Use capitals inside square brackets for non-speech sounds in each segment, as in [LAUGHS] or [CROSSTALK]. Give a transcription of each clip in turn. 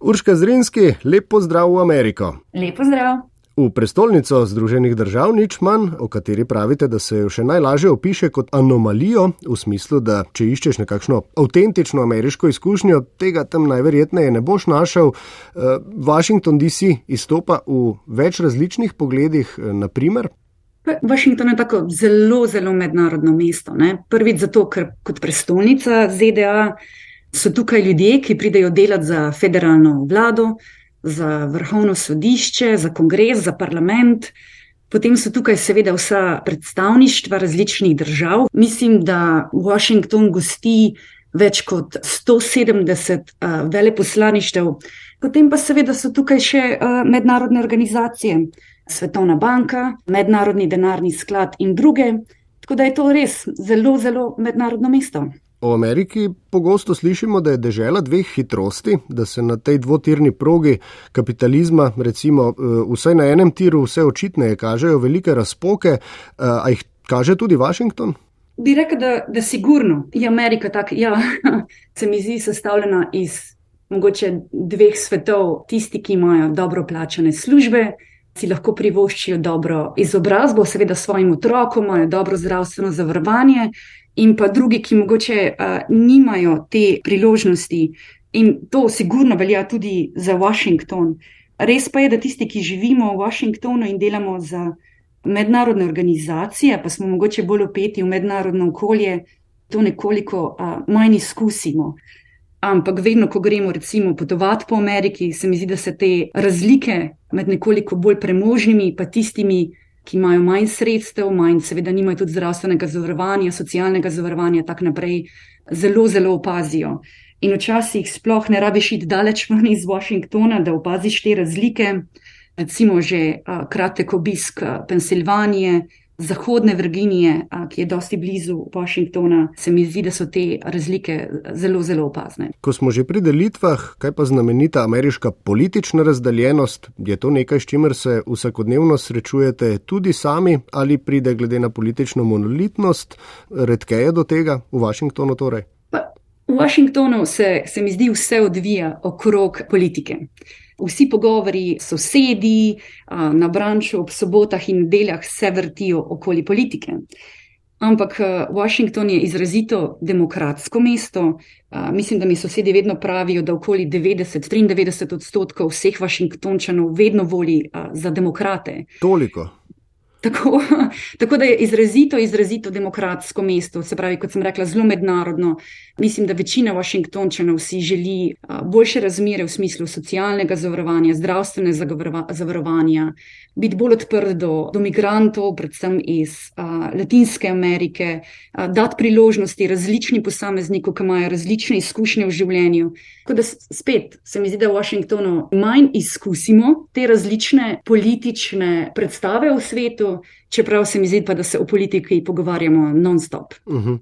Urška Zrinski, lep pozdrav v Ameriko. Lep pozdrav. V prestolnico Združenih držav nič manj, o kateri pravite, da se jo še najlažje opiše kot anomalijo, v smislu, da če iščeš nekakšno avtentično ameriško izkušnjo, tega tam najverjetneje ne boš našel. Eh, Washington DC izstopa v več različnih pogledih, eh, naprimer. Washington je tako zelo, zelo mednarodno mesto. Ne? Prvič zato, ker kot prestolnica ZDA so tukaj ljudje, ki pridejo delati za federalno vlado za vrhovno sodišče, za kongres, za parlament. Potem so tukaj seveda vsa predstavništva različnih držav. Mislim, da Washington gosti več kot 170 uh, veleposlaništev. Potem pa seveda so tukaj še uh, mednarodne organizacije, Svetovna banka, Mednarodni denarni sklad in druge. Tako da je to res zelo, zelo mednarodno mesto. O Ameriki pogosto slišimo, da je država dveh hitrosti, da se na tej dvotirni progi kapitalizma, recimo eh, vsaj na enem tiru, vse očitneje kažejo velike razpoke. Eh, a jih kaže tudi Washington? Bi rekel, da, da sigurno je Amerika tako, ja, [LAUGHS] se mi zdi sestavljena iz mogoče dveh svetov, tisti, ki imajo dobro plačane službe. Si lahko privoščijo dobro izobrazbo, seveda svojim otrokom, imajo dobro zdravstveno zavarovanje, in pa drugi, ki mogoče uh, nimajo te priložnosti. In to sigurno velja tudi za Washington. Res pa je, da tisti, ki živimo v Washingtonu in delamo za mednarodne organizacije, pa smo mogoče bolj upeti v mednarodno okolje, to nekoliko uh, manj izkusimo. Ampak vedno, ko gremo recimo potovati po Ameriki, se mi zdi, da se te razlike med nekoliko bolj premožnimi in tistimi, ki imajo manj sredstev, manj, seveda, nimajo tudi zdravstvenega zavarovanja, socialnega zavarovanja, tako naprej, zelo, zelo opazijo. In včasih sploh ne rabiš iti daleč ven iz Washingtona, da opaziš te razlike. Recimo, že uh, kratek obisk Pensilvanije, zahodne Virginije, ki je dosti blizu Washingtona, se mi zdi, da so te razlike zelo, zelo opazne. Ko smo že pri delitvah, kaj pa znamenita ameriška politična razdeljenost, je to nekaj, s čimer se vsakodnevno srečujete tudi sami ali pride glede na politično monolitnost, redkeje do tega v Washingtonu torej? V Washingtonu se, se mi zdi vse odvija okrog politike. Vsi pogovori, sosedi na branču ob sobotah in nedeljah se vrtijo okoli politike. Ampak Washington je izrazito demokratsko mesto. Mislim, da mi sosedi vedno pravijo, da okoli 90-93 odstotkov vseh Washingtončanov vedno voli za demokrate. Toliko. Tako, [LAUGHS] tako da je izrazito, izrazito demokratsko mesto, se pravi, kot sem rekla, zelo mednarodno. Mislim, da večina Washingtončanov si želi boljše razmere v smislu socialnega zavarovanja, zdravstvenega zavarovanja, biti bolj odprt do, do migrantov, predvsem iz uh, Latinske Amerike, uh, dati priložnosti različnim posameznikom, ki imajo različne izkušnje v življenju. Tako da spet se mi zdi, da v Washingtonu manj izkusimo te različne politične predstave v svetu, čeprav se mi zdi pa, da se o politiki pogovarjamo non-stop. Uh mhm. -huh.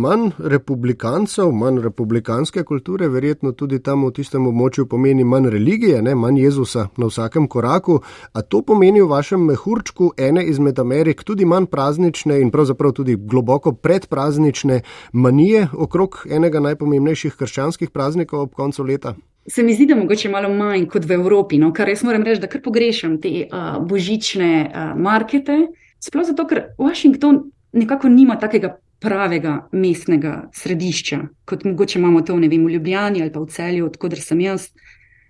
Manj republikancev, manj republikanske kulture, verjetno tudi tam v tistem območju pomeni manj religije, ne? manj Jezusa na vsakem koraku. A to pomeni v vašem mehurčku ene izmed Amerik tudi manj praznične in pravzaprav tudi globoko predpraznične manije okrog enega najpomembnejših krščanskih praznikov ob koncu leta? Se mi zdi, da mogoče malo manj kot v Evropi, no, kar jaz moram reči, da kar pogrešam te uh, božične uh, markete. Sploh zato, ker Washington nekako nima takega pravega mestnega središča, kot mogoče imamo to vem, v Ljubljani ali pa v celju, odkudar sem jaz.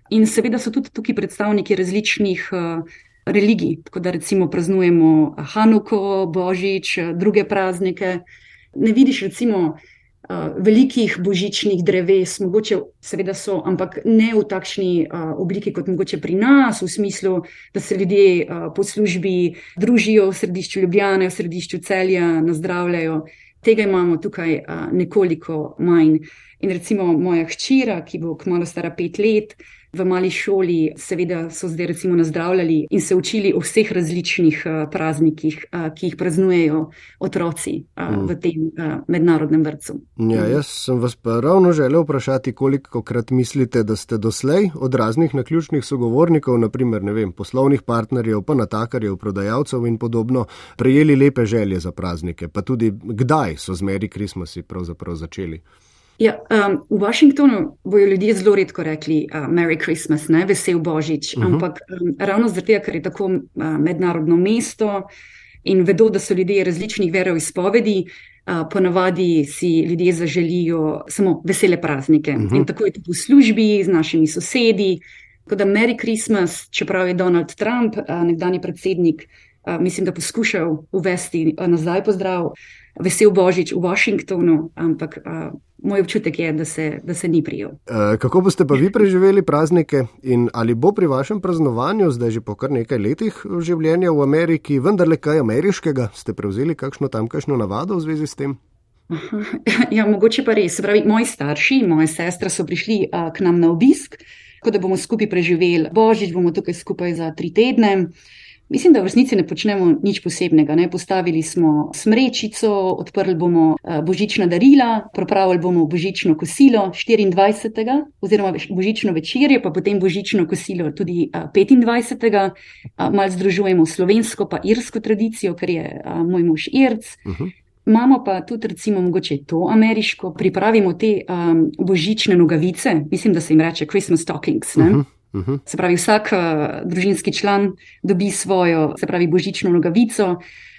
In seveda so tudi tukaj predstavniki različnih uh, religij, tako da recimo praznujemo Hanuko, Božič, druge praznike. Ne vidiš recimo uh, velikih božičnih dreves, mogoče seveda so, ampak ne v takšni uh, obliki kot mogoče pri nas, v smislu, da se ljudje uh, po službi družijo v središču Ljubljane, v središču celja, nazdravljajo. Tega imamo tukaj uh, nekoliko manj. In recimo moja hčera, ki bo kmalo stara pet let, uh, v mali šoli, seveda so zdaj recimo nazdravljali in se učili o vseh različnih uh, praznikih, uh, ki jih praznujejo otroci uh, mm. v tem uh, mednarodnem vrtu. Ja, jaz sem vas pa ravno želel vprašati, koliko krat mislite, da ste doslej od raznih naključnih sogovornikov, naprimer vem, poslovnih partnerjev, pa natakarjev, prodajalcev in podobno, prejeli lepe želje za praznike, pa tudi kdaj so z Merry Christmasi pravzaprav začeli. Ja, um, v Washingtonu bojo ljudje zelo redko rekli uh, Merry Christmas, ne, vesel Božič, uh mhm. -huh. ampak um, ravno tega, ker je tako uh, mednarodno mesto in vedo, da so ljudje različnih verov izpovedi, uh, ponavadi si ljudje zaželijo samo vesele praznike. Uh mhm. -huh. In tako je tudi v službi z našimi sosedi. Tako da Merry Christmas, čeprav je Donald Trump, uh, nekdani predsednik, uh, mislim, da poskušal uvesti uh, nazaj pozdrav vesel božič v Washingtonu, ampak uh, moj občutek je, da se, da se ni prijel. Uh, kako boste pa vi preživeli praznike in ali bo pri vašem praznovanju, zdaj že po kar nekaj letih življenja v Ameriki, vendarle kaj ameriškega, ste prevzeli kakšno tamkajšno navado v zvezi s tem? [LAUGHS] Ja, mogoče pa res. Pravi, moji starši, moja sestra so prišli uh, k nam na obisk, tako da bomo skupaj preživeli božič, bomo tukaj skupaj za tri tedne. Mislim, da v resnici ne počnemo nič posebnega. Ne? Postavili smo smrečico, odprli bomo eh, božična darila, pripravili bomo božično kosilo 24. oziroma božično večerjo, pa potem božično kosilo tudi 25. Eh, Mal združujemo slovensko pa irsko tradicijo, ker je eh, moj mož irc. Uh mhm. -huh. Imamo pa tudi, recimo, mogoče to ameriško, pripravimo te um, božične nogavice, mislim, da se jim reče Christmas stockings. Uh -huh. Uh -huh. Se pravi, vsak uh, družinski član dobi svojo, se pravi, božično nogavico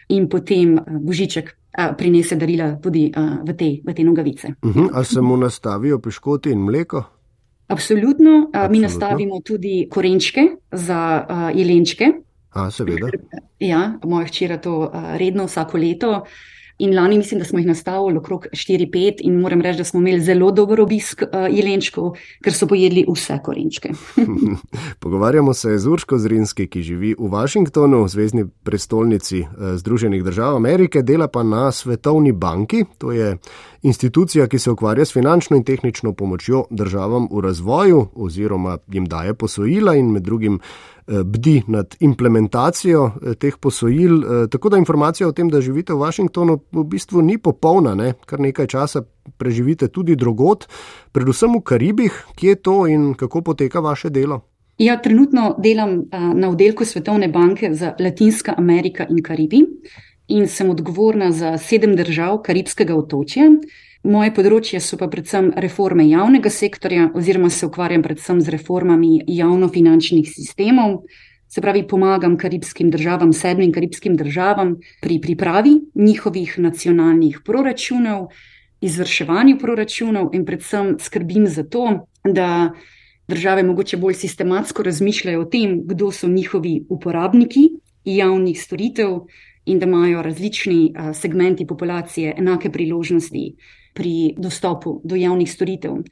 in potem uh, božiček uh, prinese darila tudi uh, v, te, v te nogavice. Uh -huh. Ali se mu nastavijo piškoti in mleko? Absolutno. Uh, Absolutno. Mi nastavimo tudi korenčke za uh, jelenčke. A, seveda. Ja, moja hčera to uh, redno vsako leto. In lani mislim, da smo jih nastavili okrog 4-5, in moram reči, da smo imeli zelo dober obisk uh, jelenčkov, ker so pojedli vse korenčke. [LAUGHS] Pogovarjamo se z Urško Zrinski, ki živi v Washingtonu, zvezdni prestolnici uh, Združenih držav Amerike, dela pa na Svetovni banki. To je institucija, ki se ukvarja s finančno in tehnično pomočjo državam v razvoju, oziroma jim daje posojila in med drugim Eh, bdi nad implementacijo eh, teh posojil. Eh, tako da informacija o tem, da živite v Washingtonu, v bistvu ni popolna, ne? kar nekaj časa preživite tudi drugot, predvsem v Karibih, kje je to in kako poteka vaše delo. Ja, trenutno delam na oddelku Svetovne banke za Latinska Amerika in Karibi in sem odgovorna za sedem držav Karibskega otočja. Moje področje so pa predvsem reforme javnega sektorja, oziroma se ukvarjam predvsem z reformami javno-finančnih sistemov. Se pravi, pomagam karibskim državam, sedmim karibskim državam pri pripravi njihovih nacionalnih proračunov, izvrševanju proračunov in predvsem skrbim za to, da države mogoče bolj sistematsko razmišljajo o tem, kdo so njihovi uporabniki javnih storitev in da imajo različni segmenti populacije enake priložnosti pri dostopu do javnih storitev. Uh,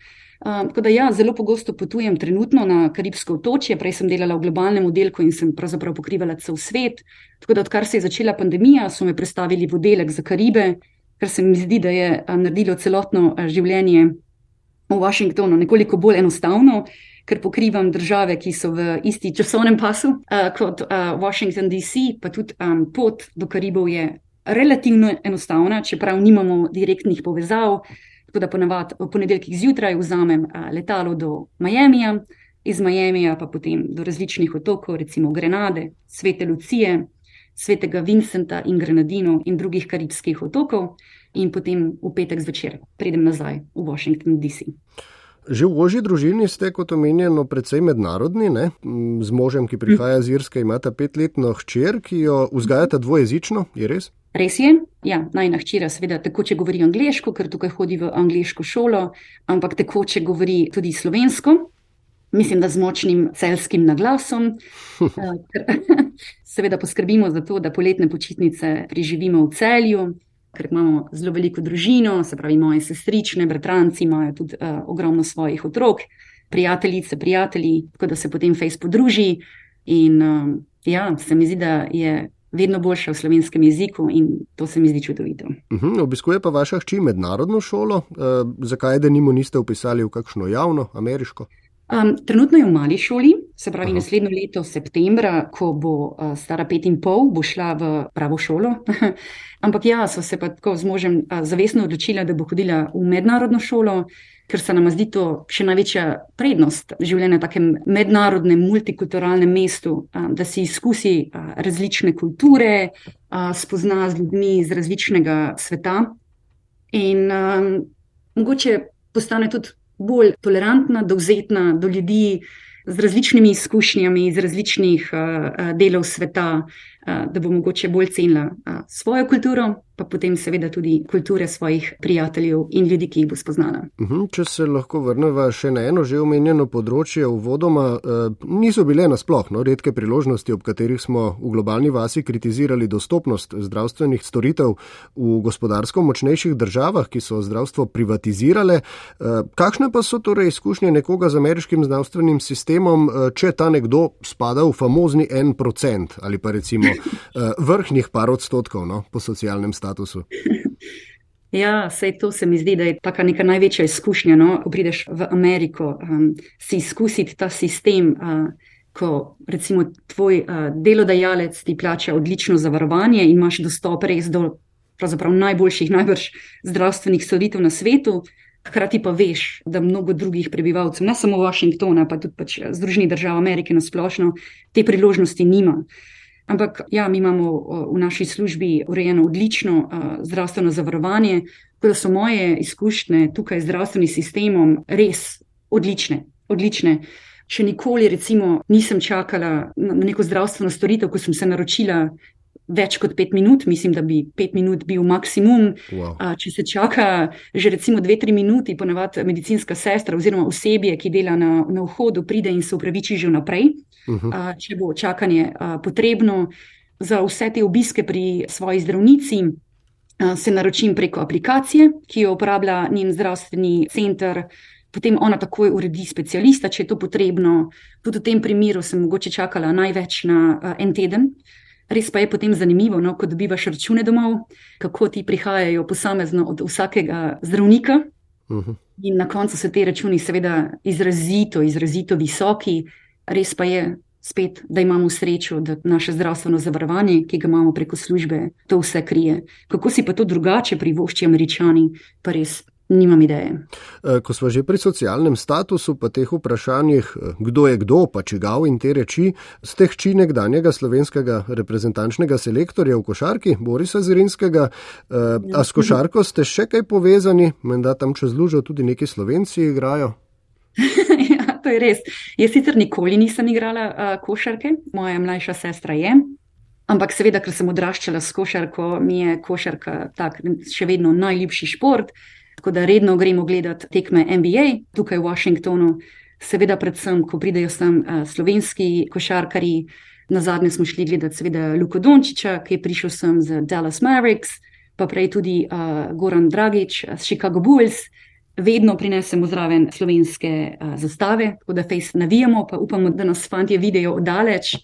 tako da, ja, zelo pogosto potujem trenutno na Karibsko otočje, prej sem delala v globalnem oddelku in sem pravzaprav pokrivala cel svet. Tako da, odkar se je začela pandemija, so me predstavili v oddelek za Karibe, kar se mi zdi, da je naredilo celotno življenje v Washingtonu nekoliko bolj enostavno, ker pokrivam države, ki so v isti časovnem pasu uh, kot uh, Washington, D.C., pa tudi um, pot do Karibov je relativno enostavna, čeprav nimamo direktnih povezav. Tako da ponavadi v ponedeljkih zjutraj vzamem letalo do Miamija, iz Miamija pa potem do različnih otokov, recimo Grenade, Svete Lucije, Svetega Vincenta in Grenadino in drugih karibskih otokov, in potem v petek zvečer pridem nazaj v Washington, D.C. Že v ožji družini ste, kot omenjeno, precej mednarodni, ne? z možem, ki prihaja z Irske, imate petletno hčer, ki jo vzgajate dvojezično, je res? Res je, ja, najna hčera, seveda, tekoče govori angliško, ker tukaj hodi v angliško šolo, ampak tekoče govori tudi slovensko, mislim, da z močnim celskim naglasom. [LAUGHS] Eh, [LAUGHS] seveda poskrbimo za to, da poletne počitnice preživimo v celju, ker imamo zelo veliko družino, se pravi, moje sestrične, bratranci imajo tudi uh, ogromno svojih otrok, prijateljice, prijatelji, tako da se potem Facebook druži. In uh, ja, se mi zdi, da je vedno boljša v slovenskem jeziku in to se mi zdi čudovito. Uh -huh, obiskuje pa vaša hči mednarodno šolo, uh, zakaj da nimo niste upisali v kakšno javno, ameriško? Um, trenutno je v mali šoli, se pravi, Aha. naslednjo leto, septembra, ko bo uh, stara pet in pol, bo šla v pravo šolo. [LAUGHS] Ampak ja, so se pa tako z možem uh, zavestno odločila, da bo hodila v mednarodno šolo ker se nam zdi to še največja prednost življenja v takem mednarodnem, multikulturalnem mestu, da si izkusi različne kulture, spozna z ljudmi iz različnega sveta. In um, mogoče postane tudi bolj tolerantna, dovzetna do ljudi z različnimi izkušnjami iz različnih uh, delov sveta, uh, da bo mogoče bolj cenila svojo kulturo, pa potem seveda tudi kulture svojih prijateljev in ljudi, ki jih bo spoznala. Uhum, če se lahko vrnemo še na eno že omenjeno področje, uvodoma eh, niso bile nasplošno redke priložnosti, ob katerih smo v globalni vasi kritizirali dostopnost zdravstvenih storitev v gospodarsko močnejših državah, ki so zdravstvo privatizirale. Eh, kakšne pa so torej izkušnje nekoga z ameriškim zdravstvenim sistemom, eh, če ta nekdo spada v famozni en procent ali pa recimo eh, vrhnih par odstotkov no, po socialnem statusu? Statusu? [LAUGHS] Ja, vse to se mi zdi, da je ta neka največja izkušnja. No? Ko prideš v Ameriko, um, si izkusiti ta sistem, uh, ko recimo tvoj uh, delodajalec ti plača odlično zavarovanje in imaš dostop res do najboljših, najbrž zdravstvenih storitev na svetu. Hkrati pa veš, da mnogo drugih prebivalcev, ne samo Washingtona, pa tudi pač Združenih držav Amerike na splošno, te priložnosti nima. Ampak ja, mi imamo v naši službi urejeno odlično zdravstveno zavarovanje, tako da so moje izkušnje tukaj z zdravstvenim sistemom res odlične. odlične. Še nikoli, recimo, nisem čakala na neko zdravstveno storitev, ko sem se naročila več kot pet minut, mislim, da bi pet minut bil maksimum. Wow. Če se čaka že recimo dve, tri minuti, ponavadi medicinska sestra oziroma osebje, ki dela na, na vhodu, pride in se upraviči že vnaprej. Uh mhm. -huh. Če bo čakanje potrebno za vse te obiske pri svoji zdravnici. Se naročim preko aplikacije, ki jo uporablja njen zdravstveni center, potem ona takoj uredi specialista, če je to potrebno. Tudi v tem primeru sem mogoče čakala največ na en teden, uh, Res pa je potem zanimivo, no, ko dobivaš račune domov, kako ti prihajajo posamezno od vsakega zdravnika. Uh mhm. -huh. In na koncu so ti računi, seveda, izrazito, izrazito visoki. Res pa je spet, da imamo srečo, da naše zdravstveno zavarovanje, ki ga imamo preko službe, to vse krije. Kako si pa to drugače privošči američani, pa res Nimam ideje. E, ko smo že pri socialnem statusu, pa teh vprašanjih, e, kdo je kdo, pa čigav in te reči, ste hči nekdanjega slovenskega reprezentančnega selektorja v košarki, Borisa Zirinskega. E, a s košarko ste še kaj povezani, menda tam čez lužo tudi neki slovenci igrajo? [LAUGHS] ja, to je res. Jaz sicer nikoli nisem igrala uh, košarke, moja mlajša sestra je. Ampak seveda, ker sem odraščala s košarko, mi je košarka tak, še vedno najljubši šport. Tako da redno gremo gledati tekme NBA tukaj v Washingtonu, seveda, predvsem, ko pridejo sem uh, slovenski košarkari. Na zadnje smo šli gledati, seveda, Luko Dončiča, ki je prišel sem z Dallas Mavericks, pa prej tudi uh, Goran Dragič z Chicago Bulls. Vedno prinesemo zraven slovenske uh, zastave, tako da face navijamo, pa upamo, da nas fanti vidijo oddaleč,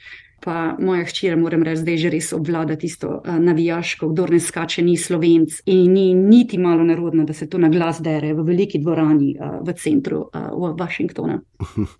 pa moja hčera, moram reči, zdaj že res obvlada tisto uh, navijaško, kdo ne skače, ni slovenc in ni niti malo narodno, da se to na glas dere v veliki dvorani uh, v centru uh, Washingtona.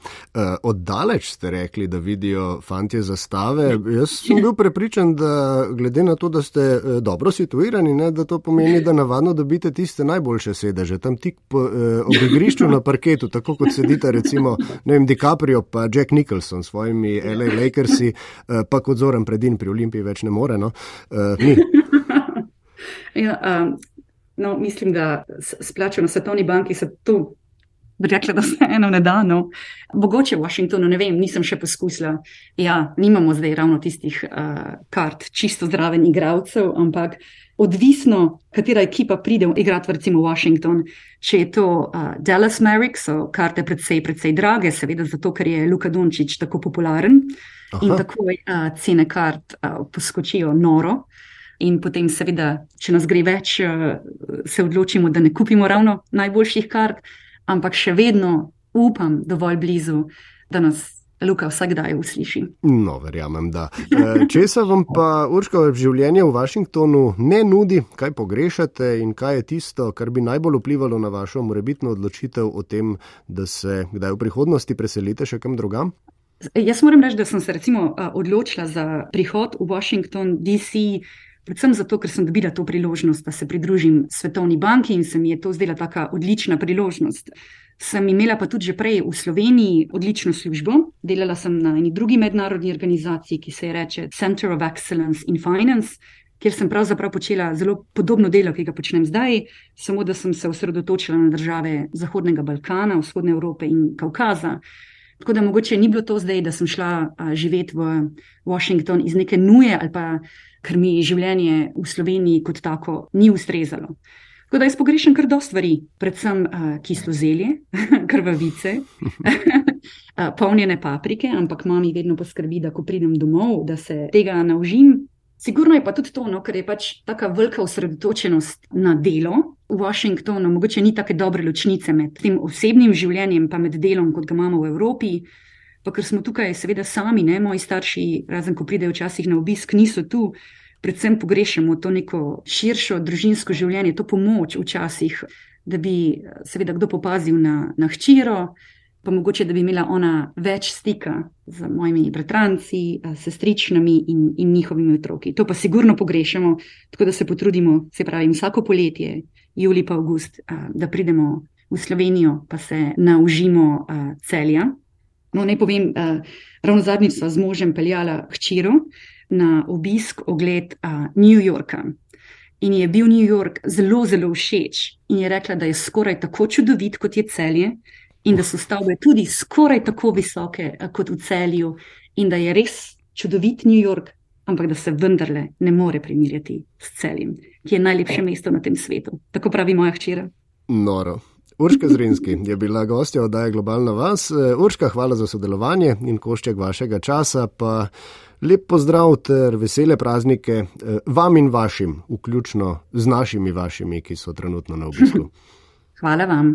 [LAUGHS] Oddaleč ste rekli, da vidijo fanti zastave. Jaz sem bil prepričan, da glede na to, da ste dobro situirani, ne, da to pomeni, da navadno dobite tiste najboljše sedeže, tam tik po, eh, ob igrišču na parketu, tako kot sedita recimo vem, DiCaprio pa Jack Nicholson s svojimi LA Lakersi. Eh, pa kot zoren predin pri Olimpiji več ne more. No? Uh, [LAUGHS] ja, um, no, mislim, da splačo na Svetovni banki se to. Rekla, da se eno ne da, no. Mogoče v Washingtonu, ne vem, nisem še poskusila. Ja, nimamo zdaj ravno tistih uh, kart, čisto zdraven igralcev, ampak odvisno, katera ekipa pride igrati, recimo Washington. Če je to uh, Dallas Mavericks, so karte predvsej, predvsej drage, seveda zato, ker je Luka Dončić tako popularen. Uh, Aha. in tako uh, cene kart uh, poskočijo noro. In potem, seveda, če nas gre več, se odločimo, da ne kupimo ravno najboljših kart, ampak še vedno upam, dovolj blizu, da nas Luka vsak dan usliši. No, verjamem, da. Če se vam pa urško življenje v Washingtonu ne nudi, kaj pogrešate in kaj je tisto, kar bi najbolj vplivalo na vašo morebitno odločitev o tem, da se kdaj v prihodnosti preselite še kam drugam? Jaz moram reči, da sem se recimo odločila za prihod v Washington, D.C., predvsem zato, ker sem dobila to priložnost, da se pridružim Svetovni banki in se mi je to zdela tako odlična priložnost. Sem imela pa tudi že prej v Sloveniji odlično službo. Delala sem na eni drugi mednarodni organizaciji, ki se imenuje Center of Excellence in Finance. kjer sem pravzaprav počela zelo podobno delo, ki ga počnem zdaj, samo da sem se osredotočila na države Zahodnega Balkana, Vzhodne Evrope in Kaukaza. Tako da mogoče ni bilo to zdaj, da sem šla živeti v Washington iz neke nuje ali pa ker mi življenje v Sloveniji kot tako ni ustrezalo. Tako da jaz pogrešam kar dosta stvari, predvsem uh, kislo zelje, [LAUGHS] krvavice, uh, [LAUGHS] polnjene paprike, ampak mami vedno poskrbi, da ko pridem domov, da se tega naužim. Sigurno je pa tudi to, no, ker je pač tako velika osredotočenost na delo v Washingtonu, mogoče ni tako dobre ločnice med tem osebnim življenjem in med delom, kot ga imamo v Evropi. Pa ker smo tukaj, seveda, sami, ne moji starši, razen ko pridejo včasih na obisk, niso tu, predvsem pogrešamo to neko širšo družinsko življenje, to pomoč včasih, da bi seveda kdo popazil na, na hčiro, pa mogoče, da bi imela ona več stika z mojimi bratranci, sestričnami in, in njihovimi otroki. To pa sigurno pogrešamo, tako da se potrudimo, se pravi, vsako poletje, juli pa avgust, da pridemo v Slovenijo, pa se naužimo celja. No, ne povem, ravno zadnjič sem z možem peljala hčiro na obisk ogled New Yorka. In je bil New York zelo, zelo všeč, in je rekla, da je skoraj tako čudovit kot je celje, in da so stavbe tudi skoraj tako visoke eh, kot v celju, in da je res čudovit New York, ampak da se vendarle ne more primerjati s celjem, ki je najlepše mesto na tem svetu. Tako pravi moja hčera. Noro. Urška Zrinski je bila gostja oddaje Globalna vas. Eh, Urška, hvala za sodelovanje in košček vašega časa. Pa lep pozdrav ter vesele praznike eh, vam in vašim, vključno z našimi vašimi, ki so trenutno na obisku. Hvala vam.